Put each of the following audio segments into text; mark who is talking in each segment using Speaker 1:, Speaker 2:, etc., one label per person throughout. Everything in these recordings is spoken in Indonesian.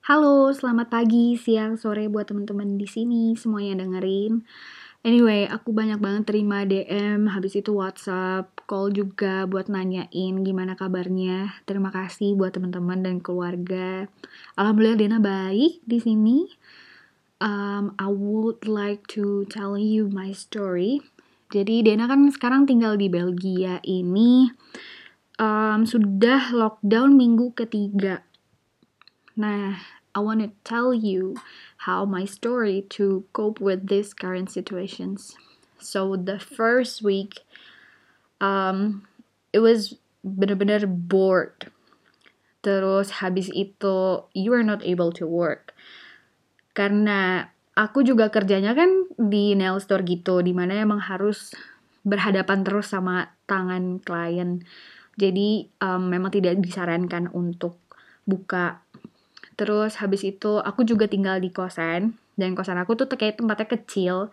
Speaker 1: Halo, selamat pagi, siang, sore buat teman-teman di sini semuanya dengerin. Anyway, aku banyak banget terima DM, habis itu WhatsApp, call juga buat nanyain gimana kabarnya. Terima kasih buat teman-teman dan keluarga. Alhamdulillah Dena baik di sini. Um, I would like to tell you my story. Jadi Dena kan sekarang tinggal di Belgia ini um, sudah lockdown minggu ketiga. Nah, I want to tell you how my story to cope with these current situations. So the first week, um, it was bener-bener bored. Terus habis itu, you are not able to work. Karena aku juga kerjanya kan di nail store gitu, di mana emang harus berhadapan terus sama tangan klien. Jadi um, memang tidak disarankan untuk buka Terus habis itu aku juga tinggal di kosan dan kosan aku tuh kayak tempatnya kecil.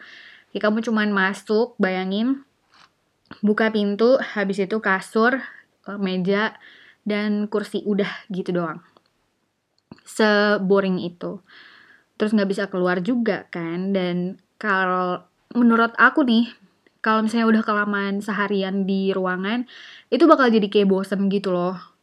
Speaker 1: Ya kamu cuman masuk, bayangin buka pintu, habis itu kasur, eh, meja dan kursi udah gitu doang. Seboring itu. Terus nggak bisa keluar juga kan dan kalau menurut aku nih kalau misalnya udah kelamaan seharian di ruangan itu bakal jadi kayak bosen gitu loh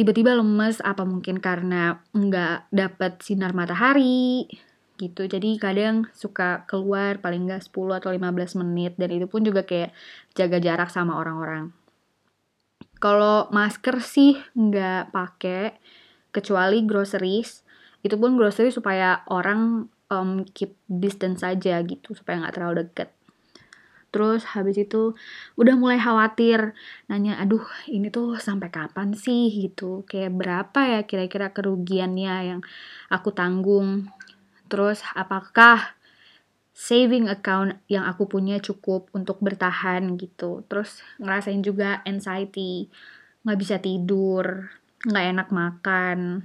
Speaker 1: tiba-tiba lemes apa mungkin karena nggak dapat sinar matahari gitu. Jadi kadang suka keluar paling nggak 10 atau 15 menit dan itu pun juga kayak jaga jarak sama orang-orang. Kalau masker sih nggak pakai kecuali groceries. Itu pun grocery supaya orang um, keep distance saja gitu supaya nggak terlalu deket terus habis itu udah mulai khawatir nanya aduh ini tuh sampai kapan sih? Gitu. Kayak berapa ya kira-kira kerugiannya yang aku tanggung? Terus apakah saving account yang aku punya cukup untuk bertahan? Gitu. Terus ngerasain juga anxiety nggak bisa tidur nggak enak makan.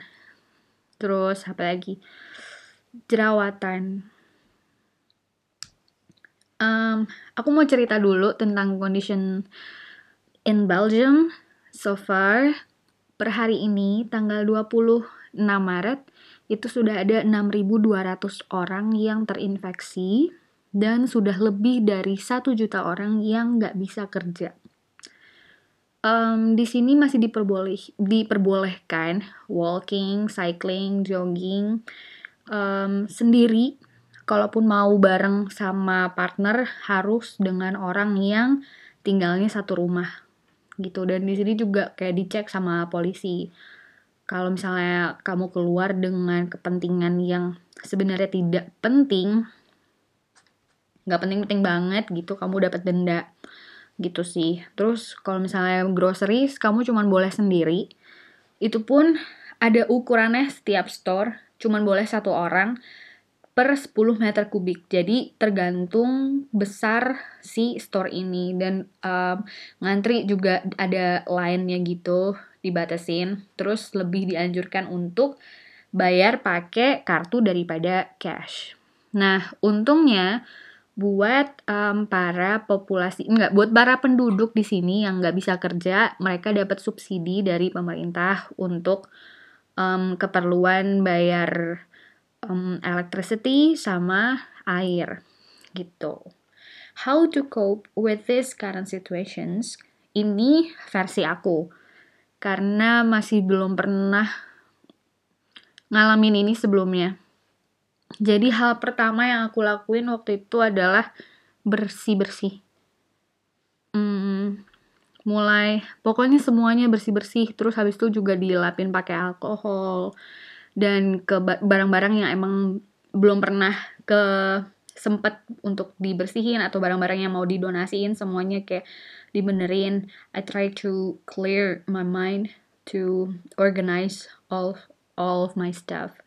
Speaker 1: Terus apa lagi? Jerawatan Um, aku mau cerita dulu tentang condition in Belgium so far per hari ini tanggal 26 Maret itu sudah ada 6.200 orang yang terinfeksi dan sudah lebih dari 1 juta orang yang nggak bisa kerja. Um, di sini masih diperboleh, diperbolehkan walking, cycling, jogging um, sendiri kalaupun mau bareng sama partner harus dengan orang yang tinggalnya satu rumah gitu. Dan di sini juga kayak dicek sama polisi. Kalau misalnya kamu keluar dengan kepentingan yang sebenarnya tidak penting nggak penting-penting banget gitu kamu dapat denda gitu sih. Terus kalau misalnya groceries kamu cuma boleh sendiri. Itu pun ada ukurannya setiap store cuman boleh satu orang per 10 meter kubik. Jadi tergantung besar si store ini dan um, ngantri juga ada line-nya gitu dibatasin. Terus lebih dianjurkan untuk bayar pakai kartu daripada cash. Nah, untungnya buat um, para populasi enggak buat para penduduk di sini yang nggak bisa kerja, mereka dapat subsidi dari pemerintah untuk um, keperluan bayar um, electricity sama air gitu. How to cope with this current situations? Ini versi aku. Karena masih belum pernah ngalamin ini sebelumnya. Jadi hal pertama yang aku lakuin waktu itu adalah bersih-bersih. Hmm, mulai pokoknya semuanya bersih-bersih terus habis itu juga dilapin pakai alkohol dan ke barang-barang yang emang belum pernah ke sempet untuk dibersihin atau barang-barang yang mau didonasiin semuanya kayak dibenerin. I try to clear my mind to organize all all of my stuff.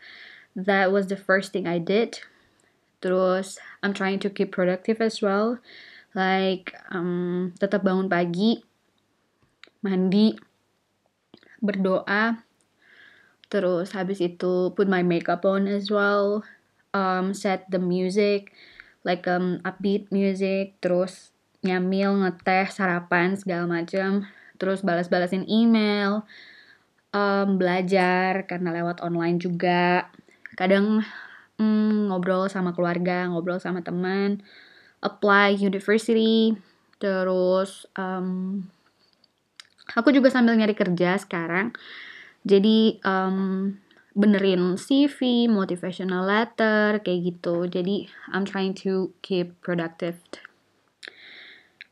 Speaker 1: That was the first thing I did. Terus I'm trying to keep productive as well. Like um, tetap bangun pagi mandi berdoa terus habis itu put my makeup on as well um, set the music like um, upbeat music terus nyamil ngeteh sarapan segala macam terus balas-balasin email um, belajar karena lewat online juga. Kadang um, ngobrol sama keluarga ngobrol sama teman apply university terus um, aku juga sambil nyari kerja sekarang jadi um, benerin CV, motivational letter, kayak gitu. Jadi I'm trying to keep productive.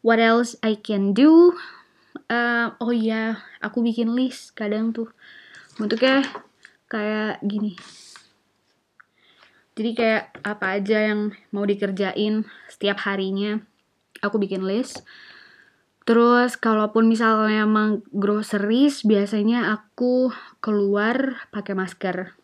Speaker 1: What else I can do? Uh, oh iya, yeah, aku bikin list kadang tuh bentuknya kayak gini. Jadi kayak apa aja yang mau dikerjain setiap harinya, aku bikin list. Terus kalaupun misalnya emang groceries, biasanya aku keluar pakai masker.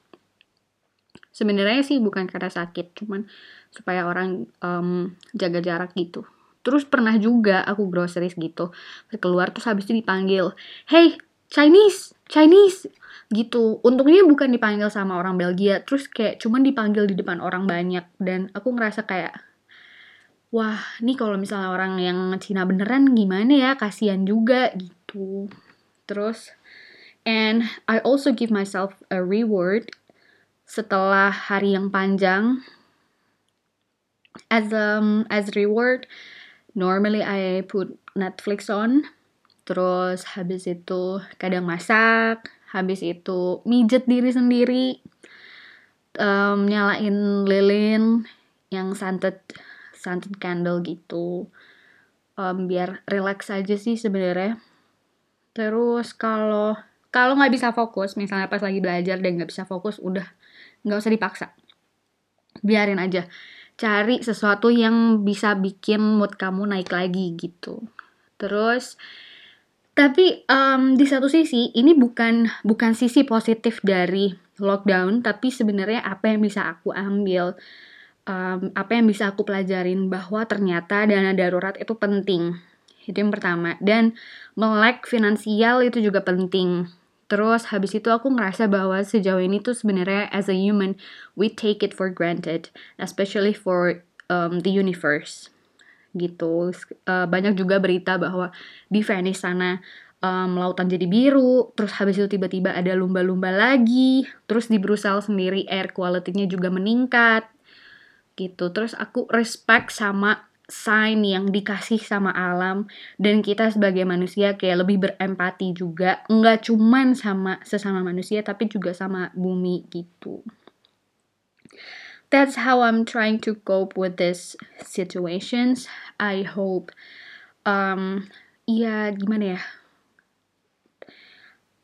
Speaker 1: Sebenarnya sih bukan karena sakit, cuman supaya orang um, jaga jarak gitu. Terus pernah juga aku groceries gitu, keluar terus habis itu dipanggil, hey Chinese, Chinese, gitu. Untungnya bukan dipanggil sama orang Belgia, terus kayak cuman dipanggil di depan orang banyak dan aku ngerasa kayak wah nih kalau misalnya orang yang Cina beneran gimana ya? Kasihan juga gitu. Terus and I also give myself a reward setelah hari yang panjang. As um as reward normally I put Netflix on. Terus habis itu kadang masak habis itu mijet diri sendiri. Um, nyalain lilin yang santet scented candle gitu. Um, biar relax aja sih sebenarnya. Terus kalau kalau nggak bisa fokus misalnya pas lagi belajar dan nggak bisa fokus udah nggak usah dipaksa. Biarin aja. Cari sesuatu yang bisa bikin mood kamu naik lagi gitu. Terus tapi um, di satu sisi ini bukan bukan sisi positif dari lockdown tapi sebenarnya apa yang bisa aku ambil um, apa yang bisa aku pelajarin bahwa ternyata dana darurat itu penting. Itu yang pertama. Dan melek finansial itu juga penting. Terus habis itu aku ngerasa bahwa sejauh ini tuh sebenarnya as a human we take it for granted, especially for um, the universe. Gitu. Uh, banyak juga berita bahwa di Venice sana um, lautan jadi biru, terus habis itu tiba-tiba ada lumba-lumba lagi, terus di Brussels sendiri air quality-nya juga meningkat, gitu. Terus aku respect sama sign yang dikasih sama alam. Dan kita sebagai manusia kayak lebih berempati juga. Nggak cuman sama sesama manusia tapi juga sama bumi gitu. That's how I'm trying to cope with this situations. I hope um ya gimana ya?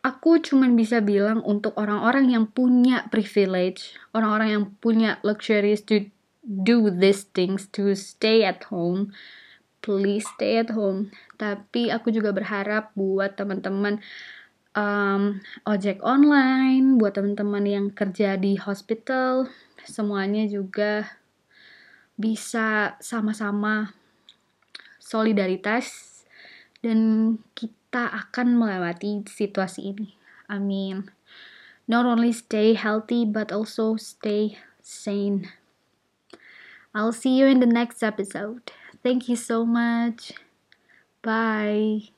Speaker 1: Aku cuman bisa bilang untuk orang-orang yang punya privilege orang-orang yang punya luxuries to do these things to stay at home. Please stay at home. Tapi aku juga berharap buat teman-teman um, ojek online buat teman-teman yang kerja di hospital semuanya juga bisa sama-sama solidaritas dan kita akan melewati situasi ini. Amin. Not only stay healthy but also stay sane I'll see you in the next episode. Thank you so much. Bye.